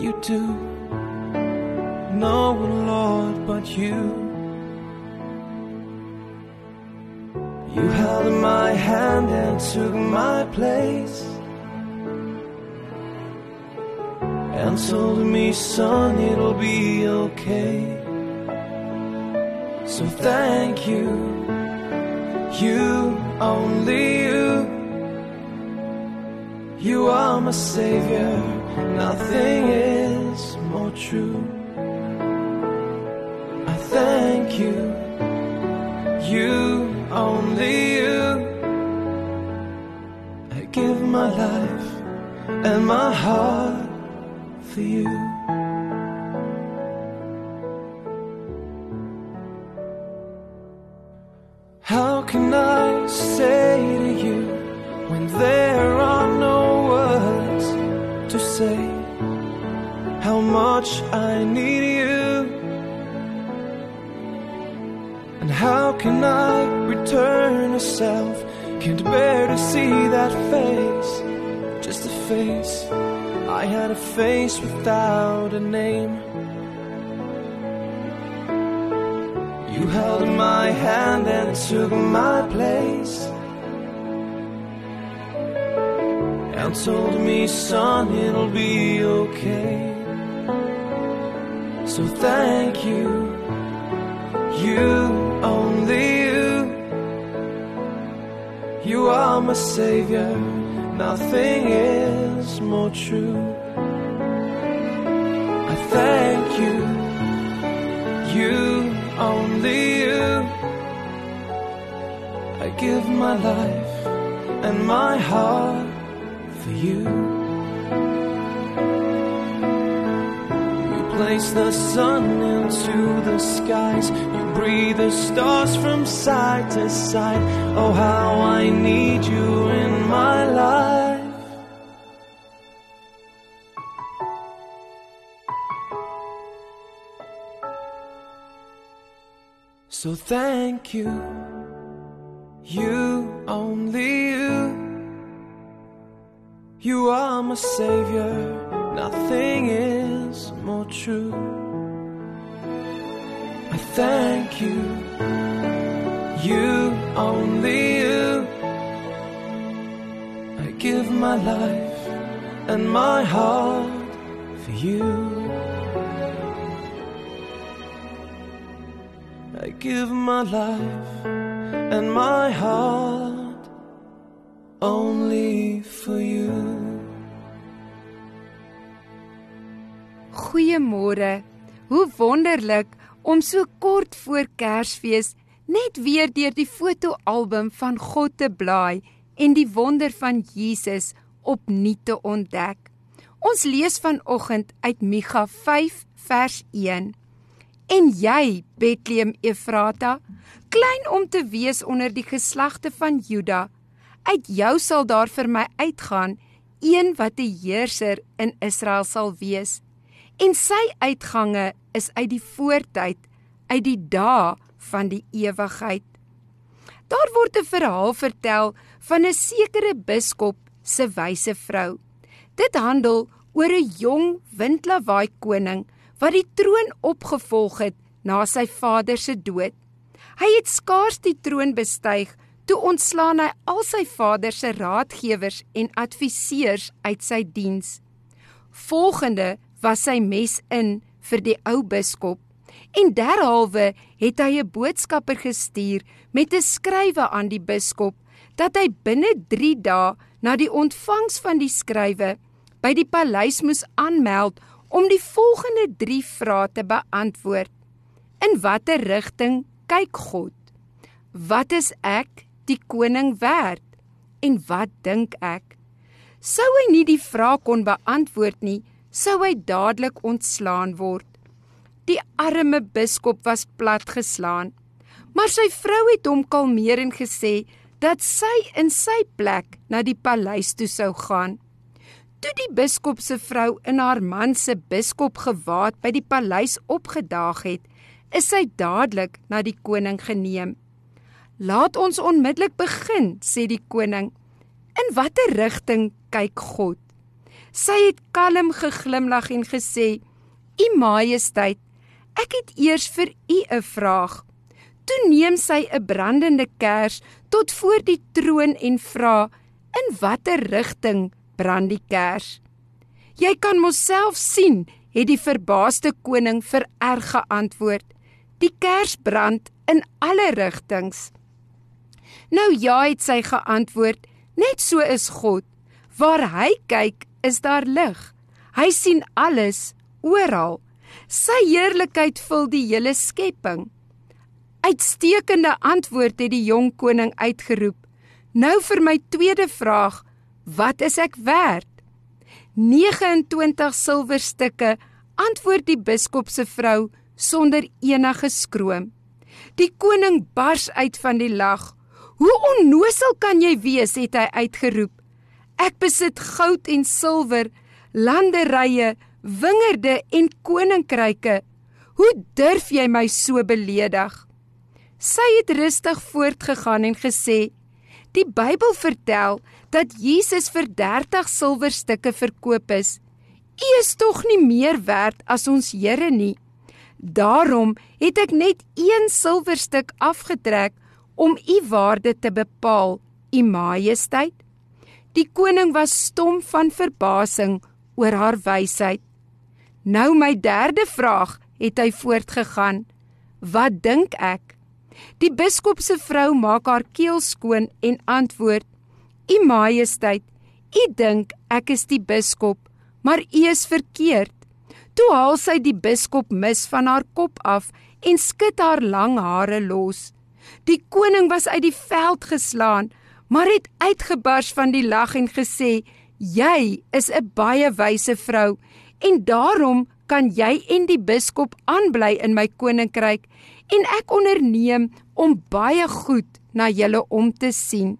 you do? No one, Lord, but you. You held my hand and took my place And told me, son, it'll be okay So thank you, you, only you You are my savior, nothing is more true I thank you, you only you. I give my life and my heart for you. How much I need you? And how can I return a self? Can't bear to see that face, just a face. I had a face without a name. You held my hand and took my place. And told me, son, it'll be okay. So thank you, you only you. You are my savior, nothing is more true. I thank you, you only you. I give my life and my heart for you. Place the sun into the skies. You breathe the stars from side to side. Oh, how I need you in my life. So thank you, you, only you. You are my savior, nothing is more true. I thank you, you, only you. I give my life and my heart for you. I give my life and my heart only Goeiemôre. Hoe wonderlik om so kort voor Kersfees net weer deur die fotoalbum van God te blaai en die wonder van Jesus opnuut te ontdek. Ons lees vanoggend uit Micha 5 vers 1. En jy, Bethlehem Efrata, klein om te wees onder die geslagte van Juda, uit jou sal daar vir my uitgaan een wat 'n heerser in Israel sal wees en sy uitgange is uit die voortyd, uit die dae van die ewigheid. Daar word 'n verhaal vertel van 'n sekere biskop se wyse vrou. Dit handel oor 'n jong windlawaai koning wat die troon opgevolg het na sy vader se dood. Hy het skaars die troon bestyg toe ontslaan hy al sy vader se raadgewers en adviseurs uit sy diens. Volgende was sy mes in vir die ou biskop en derhalwe het hy 'n boodskapper gestuur met 'n skrywe aan die biskop dat hy binne 3 dae na die ontvangs van die skrywe by die paleis moes aanmeld om die volgende 3 vrae te beantwoord. In watter rigting kyk God? Wat is ek, die koning werd? En wat dink ek? Sou hy nie die vraag kon beantwoord nie, sou hy dadelik ontslaan word. Die arme biskop was platgeslaan, maar sy vrou het hom kalmeer en gesê dat sy in sy plek na die paleis toe sou gaan. Toe die biskop se vrou in haar man se biskop gewaad by die paleis opgedaag het, is sy dadelik na die koning geneem. Laat ons onmiddellik begin, sê die koning. In watter rigting kyk God? Sy het kalm geglimlag en gesê: "U Majesteit, ek het eers vir u 'n vraag." Toe neem sy 'n brandende kers tot voor die troon en vra: "In watter rigting brand die kers. Jy kan mos self sien, het die verbaasde koning vererg geantwoord. Die kers brand in alle rigtings. Nou ja, het sy geantwoord, net so is God. Waar hy kyk, is daar lig. Hy sien alles oral. Sy heerlikheid vul die hele skepping. Uitstekende antwoord het die jong koning uitgeroep. Nou vir my tweede vraag, Wat is ek werd? 29 silwerstukke, antwoord die biskop se vrou sonder enige skroom. Die koning bars uit van die lag. Hoe onnosel kan jy wees, het hy uitgeroep. Ek besit goud en silwer, landerye, wingerde en koninkryke. Hoe durf jy my so beledig? Sy het rustig voortgegaan en gesê: Die Bybel vertel dat Jesus vir 30 silwerstukke verkoop is. U is tog nie meer werd as ons Here nie. Daarom het ek net 1 silwerstuk afgetrek om u waarde te bepaal, u majesteit. Die koning was stom van verbasing oor haar wysheid. Nou my derde vraag, het hy voortgegaan. Wat dink ek? Die biskop se vrou maak haar keel skoon en antwoord: "U Majesteit, u dink ek is die biskop, maar u is verkeerd." Toe haal sy die biskop mis van haar kop af en skud haar lang hare los. Die koning was uit die veld geslaan, maar het uitgebars van die lag en gesê: "Jy is 'n baie wyse vrou en daarom kan jy en die biskop aanbly in my koninkryk en ek onderneem om baie goed na julle om te sien.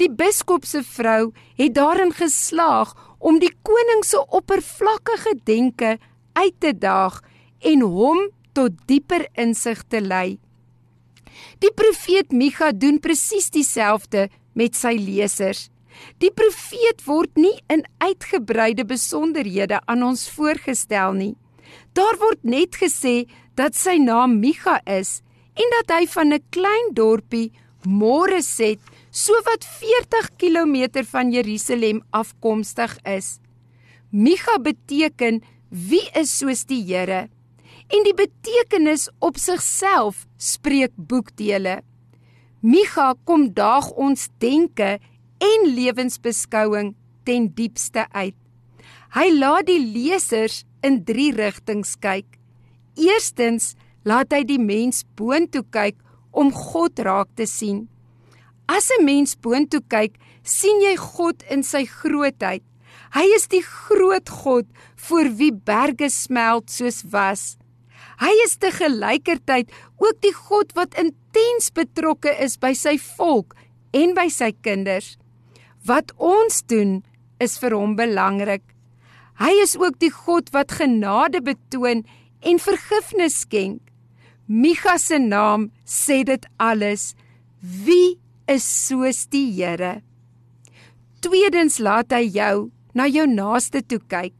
Die biskop se vrou het daarin geslaag om die koning se oppervlakkige denke uit te daag en hom tot dieper insig te lei. Die profeet Micha doen presies dieselfde met sy lesers. Die profeet word nie in uitgebreide besonderhede aan ons voorgestel nie. Daar word net gesê dat sy naam Micha is en dat hy van 'n klein dorpie Moreset so wat 40 km van Jerusalem afkomstig is. Micha beteken wie is soos die Here en die betekenis op sigself spreek boekdele. Micha kom daag ons denke en lewensbeskouing ten diepste uit. Hy laat die lesers in 3 rigtings kyk. Eerstens laat hy die mens boontoe kyk om God raak te sien. As 'n mens boontoe kyk, sien jy God in sy grootheid. Hy is die groot God voor wie berge smelt soos was. Hy is te gelykertyd ook die God wat intens betrokke is by sy volk en by sy kinders. Wat ons doen is vir hom belangrik. Hy is ook die God wat genade betoon en vergifnis skenk. Micha se naam sê dit alles. Wie is soos die Here? Tweedens laat hy jou na jou naaste toe kyk.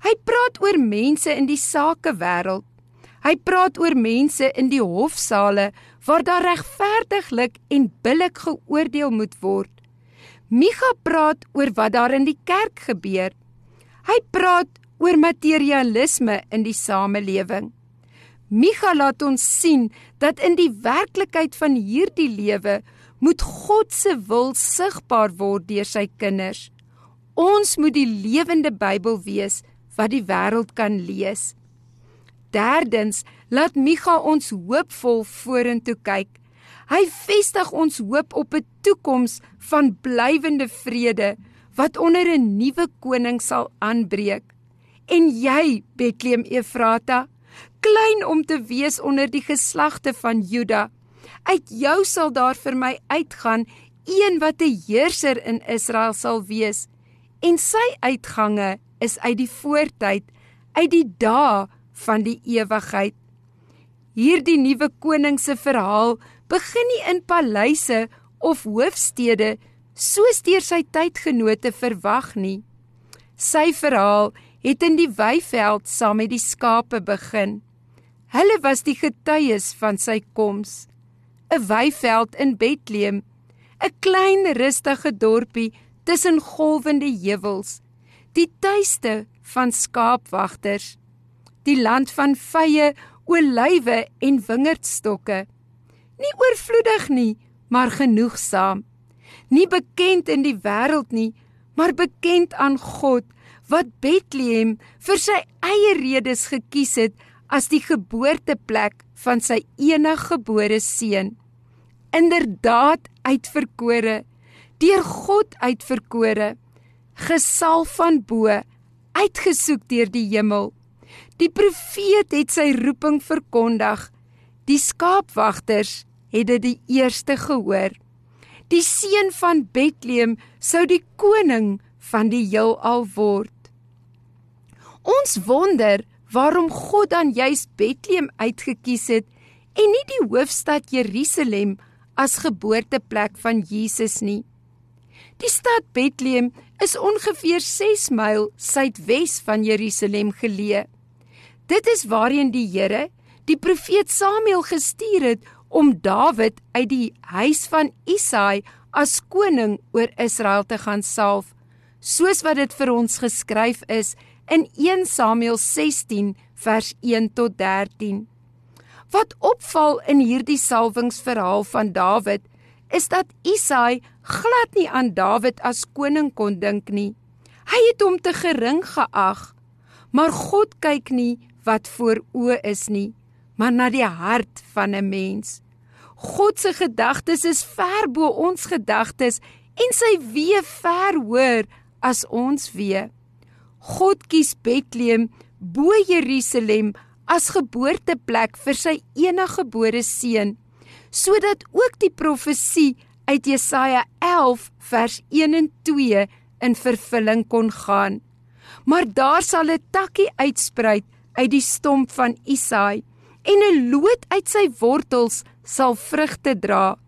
Hy praat oor mense in die sakewêreld. Hy praat oor mense in die hofsaale waar daar regverdiglik en billik geoordeel moet word. Micha praat oor wat daar in die kerk gebeur. Hy praat oor materialisme in die samelewing. Micha laat ons sien dat in die werklikheid van hierdie lewe moet God se wil sigbaar word deur sy kinders. Ons moet die lewende Bybel wees wat die wêreld kan lees. Derdens, laat Micha ons hoopvol vorentoe kyk. Hy vestig ons hoop op 'n toekoms van blywende vrede wat onder 'n nuwe koning sal aanbreek. En jy, Bethlehem Efrata, klein om te wees onder die geslagte van Juda. Uit jou sal daar vir my uitgaan een wat 'n heerser in Israel sal wees. En sy uitgange is uit die voortyd, uit die dae van die ewigheid. Hierdie nuwe koning se verhaal begin nie in paleise of hoofstede soos deur sy tydgenote verwag nie. Sy verhaal het in die weiveld saam met die skape begin. Hulle was die getuies van sy koms. 'n Weiveld in Bethlehem, 'n klein rustige dorpie tussen golwende heuwels, die tuiste van skaapwagters, die land van vye, olywe en wingerdstokke. Nie oorvloedig nie, maar genoegsaam. Nie bekend in die wêreld nie, maar bekend aan God wat Bethlehem vir sy eie redes gekies het as die geboorteplek van sy eniggebore seun. Inderdaad uitverkore, deur God uitverkore, gesalf van bo, uitgesoek deur die hemel. Die profeet het sy roeping verkondig. Die skaapwagters het dit die eerste gehoor. Die seun van Bethlehem sou die koning van die heelal word. Ons wonder waarom God dan juis Bethlehem uitgekies het en nie die hoofstad Jerusalem as geboorteplek van Jesus nie. Die stad Bethlehem is ongeveer 6 myl suidwes van Jerusalem geleë. Dit is waarheen die Here die profeet Samuel gestuur het om Dawid uit die huis van Isaai as koning oor Israel te gaan salf, soos wat dit vir ons geskryf is in 1 Samuel 16 vers 1 tot 13. Wat opval in hierdie salwingsverhaal van Dawid is dat Isaai glad nie aan Dawid as koning kon dink nie. Hy het hom te gering geag. Maar God kyk nie wat voor oë is nie, maar na die hart van 'n mens. God se gedagtes is ver bo ons gedagtes en sy weë ver hoër as ons weë. God kies Bethlehem bo Jerusalem as geboorteplek vir sy eniggebore seun, sodat ook die profesie uit Jesaja 11 vers 1 en 2 in vervulling kon gaan. Maar daar sal 'n takkie uitspruit uit die stomp van Isaai en 'n loot uit sy wortels sal vrugte dra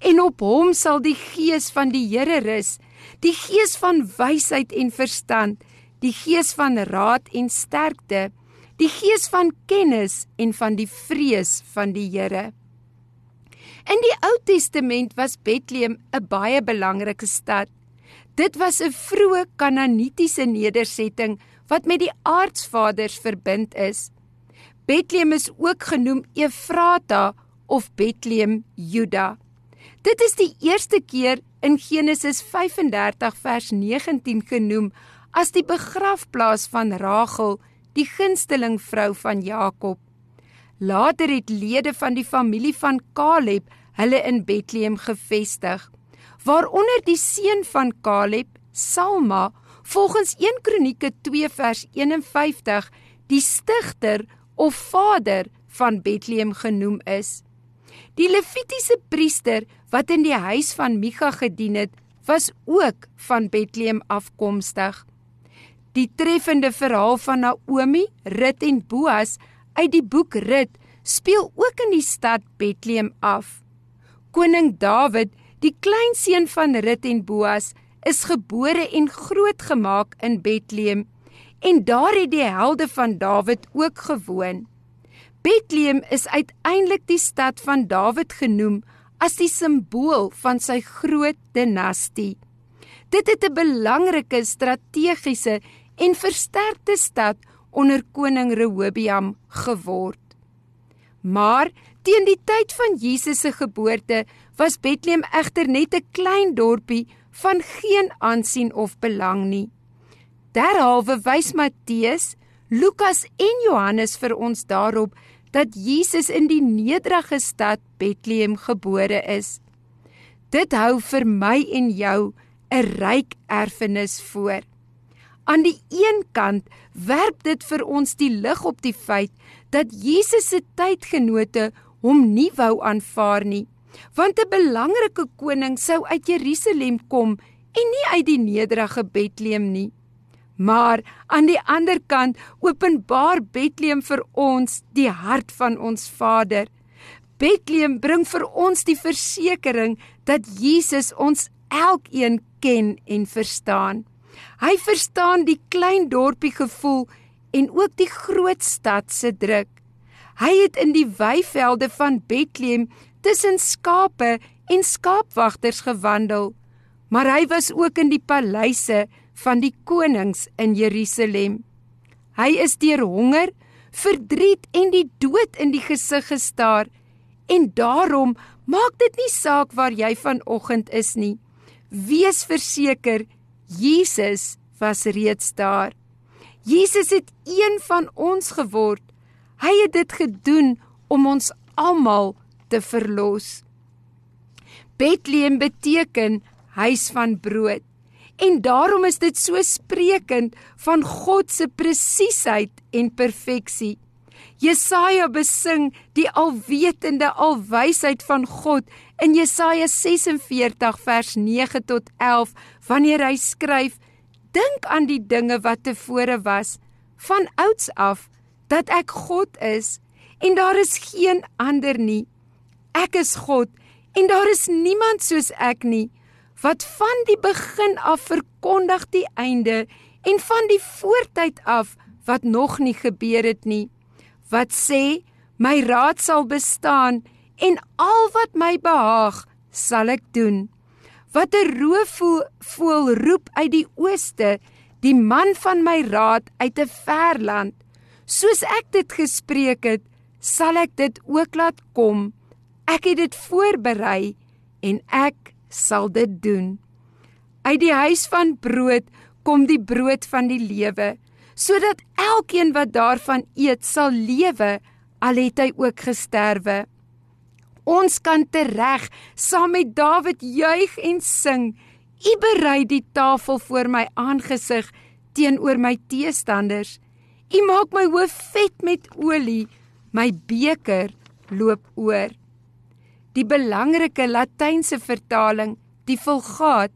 en op hom sal die gees van die Here rus, die gees van wysheid en verstand die gees van raad en sterkte, die gees van kennis en van die vrees van die Here. In die Ou Testament was Bethlehem 'n baie belangrike stad. Dit was 'n vroeë Kanaanitiese nedersetting wat met die aardsvaders verbind is. Bethlehem is ook genoem Efrata of Bethlehem Juda. Dit is die eerste keer in Genesis 35 vers 19 genoem as die begrafplaas van Rachel, die gunsteling vrou van Jakob. Later het lede van die familie van Caleb hulle in Bethlehem gevestig, waaronder die seun van Caleb, Salma, volgens 1 Kronieke 2 vers 51, die stigter of vader van Bethlehem genoem is. Die Levitiese priester wat in die huis van Micha gedien het, was ook van Bethlehem afkomstig. Die treffende verhaal van Naomi, Rut en Boas uit die boek Rut speel ook in die stad Bethlehem af. Koning Dawid, die kleinseun van Rut en Boas, is gebore en grootgemaak in Bethlehem en daar het die helde van Dawid ook gewoon. Bethlehem is uiteindelik die stad van Dawid genoem as die simbool van sy groot dinastie. Dit het 'n belangrike strategiese en versterkte stad onder koning Rehoboam geword. Maar teen die tyd van Jesus se geboorte was Bethlehem egter net 'n klein dorpie van geen aansien of belang nie. Derhalwe wys Matteus, Lukas en Johannes vir ons daarop dat Jesus in die nederige stad Bethlehem gebore is. Dit hou vir my en jou 'n ryk erfenis voor. Aan die een kant werp dit vir ons die lig op die feit dat Jesus se tydgenote hom nie wou aanvaar nie, want 'n belangrike koning sou uit Jerusalem kom en nie uit die nederige Bethlehem nie. Maar aan die ander kant openbaar Bethlehem vir ons die hart van ons Vader. Bethlehem bring vir ons die versekering dat Jesus ons elkeen ken en verstaan. Hy verstaan die klein dorpie gevoel en ook die groot stad se druk. Hy het in die weivelde van Bethlehem tussen skape en skaapwagters gewandel, maar hy was ook in die paleise van die konings in Jerusalem. Hy is deur honger, verdriet en die dood in die gesig gestaar en daarom maak dit nie saak waar jy vanoggend is nie. Wees verseker Jesus was reeds daar. Jesus het een van ons geword. Hy het dit gedoen om ons almal te verlos. Bethlehem beteken huis van brood. En daarom is dit so sprekend van God se presisheid en perfeksie. Jesaja besing die alwetende alwysheid van God in Jesaja 46 vers 9 tot 11 wanneer hy skryf: Dink aan die dinge wat tevore was van ouds af dat ek God is en daar is geen ander nie. Ek is God en daar is niemand soos ek nie wat van die begin af verkondig die einde en van die voortyd af wat nog nie gebeur het nie wat sê my raad sal bestaan en al wat my behaag sal ek doen. Wat 'n roofvoël roep uit die ooste die man van my raad uit 'n ver land. Soos ek dit gespreek het sal ek dit ook laat kom ek het dit voorberei en ek sal dit doen. Uit die huis van brood kom die brood van die lewe, sodat elkeen wat daarvan eet sal lewe al het hy ook gesterwe. Ons kan tereg saam met Dawid juig en sing: U berei die tafel voor my aangesig teenoor my teestanders. U maak my hoof vet met olie, my beker loop oor. Die belangrike Latynse vertaling, die Vulgaat,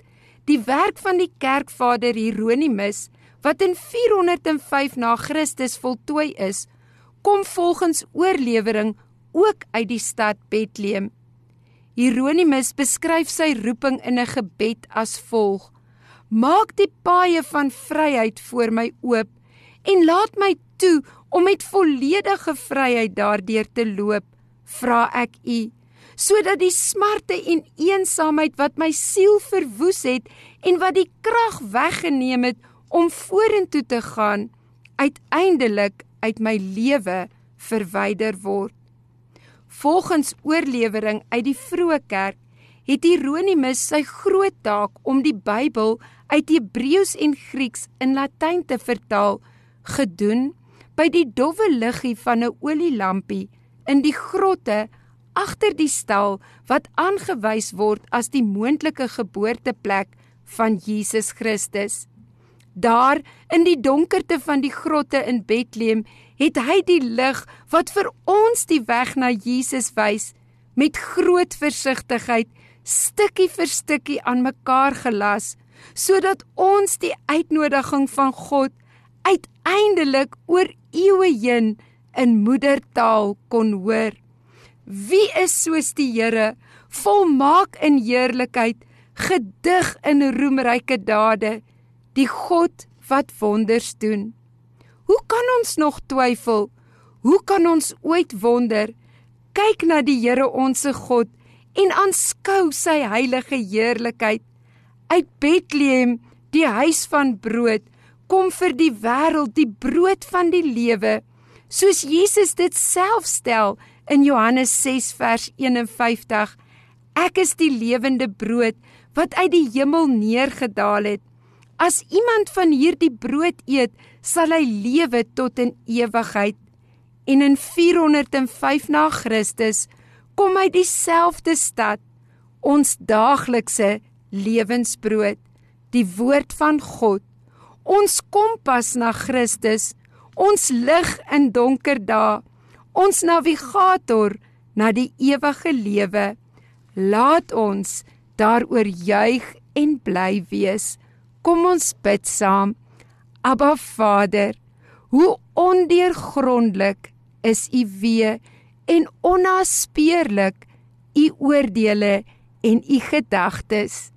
die werk van die kerkvader Hieronymus wat in 405 na Christus voltooi is, kom volgens oorlewering ook uit die stad Bethlehem. Hieronymus beskryf sy roeping in 'n gebed as volg: Maak die paaie van vryheid voor my oop en laat my toe om met volledige vryheid daardeur te loop, vra ek U sodat die smarte en eensaamheid wat my siel verwoes het en wat die krag weggeneem het om vorentoe te gaan uiteindelik uit my lewe verwyder word. Volgens oorlewering uit die vroeë kerk het Hieronymus sy groot taak om die Bybel uit Hebreëus en Grieks in Latyn te vertaal gedoen by die dowwe liggie van 'n olielampie in die grotte agter die stal wat aangewys word as die moontlike geboorteplek van Jesus Christus. Daar in die donkerte van die grotte in Bethlehem het hy die lig wat vir ons die weg na Jesus wys met groot versigtigheid stukkie vir stukkie aan mekaar gelas sodat ons die uitnodiging van God uiteindelik oor eeue heen in moedertaal kon hoor. Wie is soos die Here, volmaak in heerlikheid, gedig in roemryke dade, die God wat wonders doen. Hoe kan ons nog twyfel? Hoe kan ons ooit wonder? Kyk na die Here onsse God en aanskou sy heilige heerlikheid. Uit Bethlehem, die huis van brood, kom vir die wêreld die brood van die lewe, soos Jesus dit self stel in Johannes 6 vers 51. Ek is die lewende brood wat uit die hemel neergedaal het. As iemand van hierdie brood eet, sal hy lewe tot in ewigheid. En in 405 na Christus kom hy dieselfde stad, ons daaglikse lewensbrood, die woord van God, ons kompas na Christus, ons lig in donker dae, ons navigator na die ewige lewe. Laat ons daaroor juig en bly wees. Kom ons bid saam. Abba Vader, hoe ondeurgrondelik is U wee en onnaspeurlik U oordeele en U gedagtes.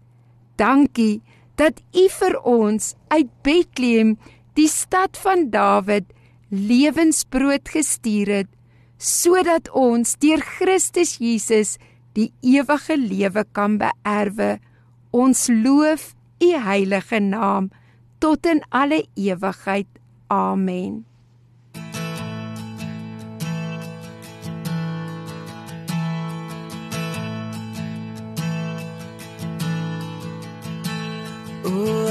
Dankie dat U vir ons uit Bethlehem, die stad van Dawid, lewensbrood gestuur het sodat ons deur Christus Jesus die ewige lewe kan beerwe. Ons loof u heilige naam tot in alle ewigheid. Amen. Oh,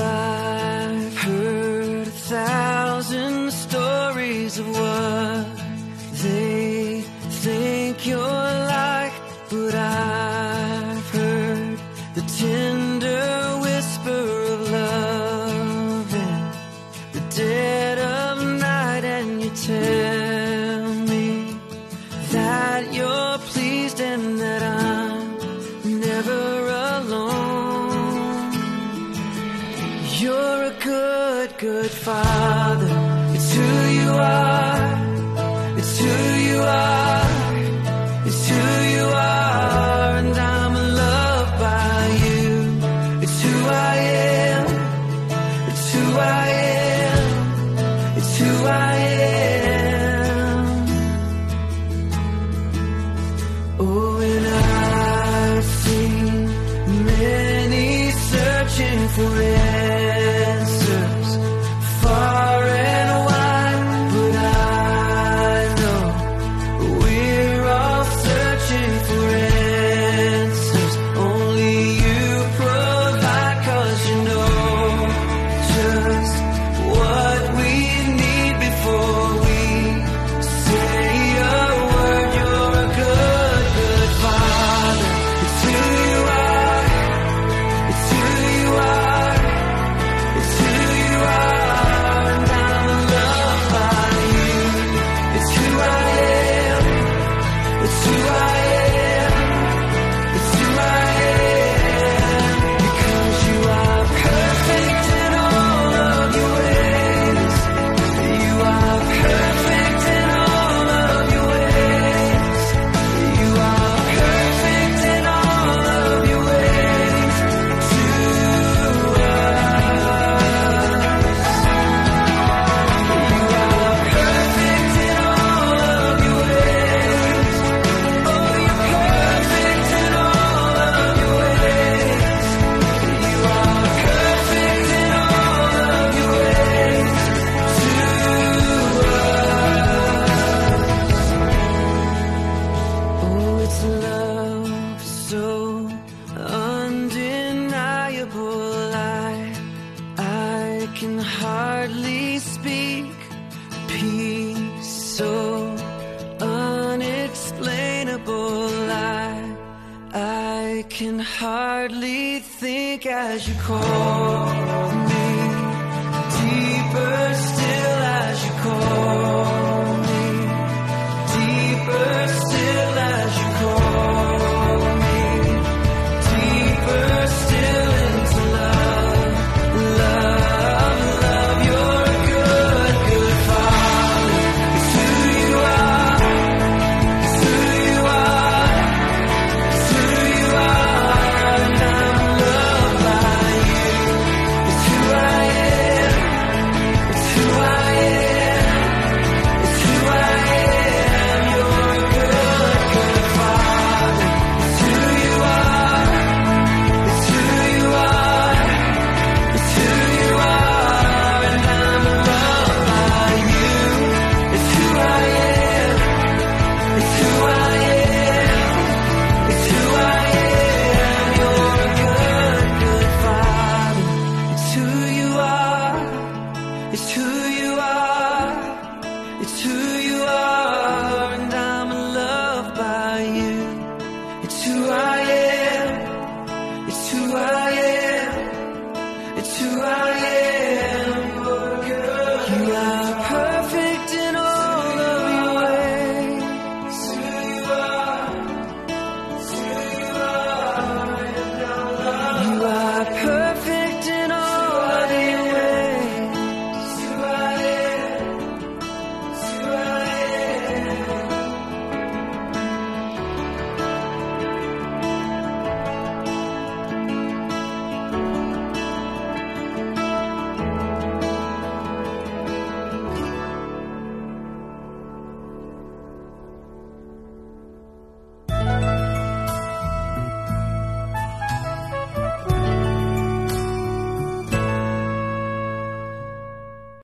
I am. It's who I am.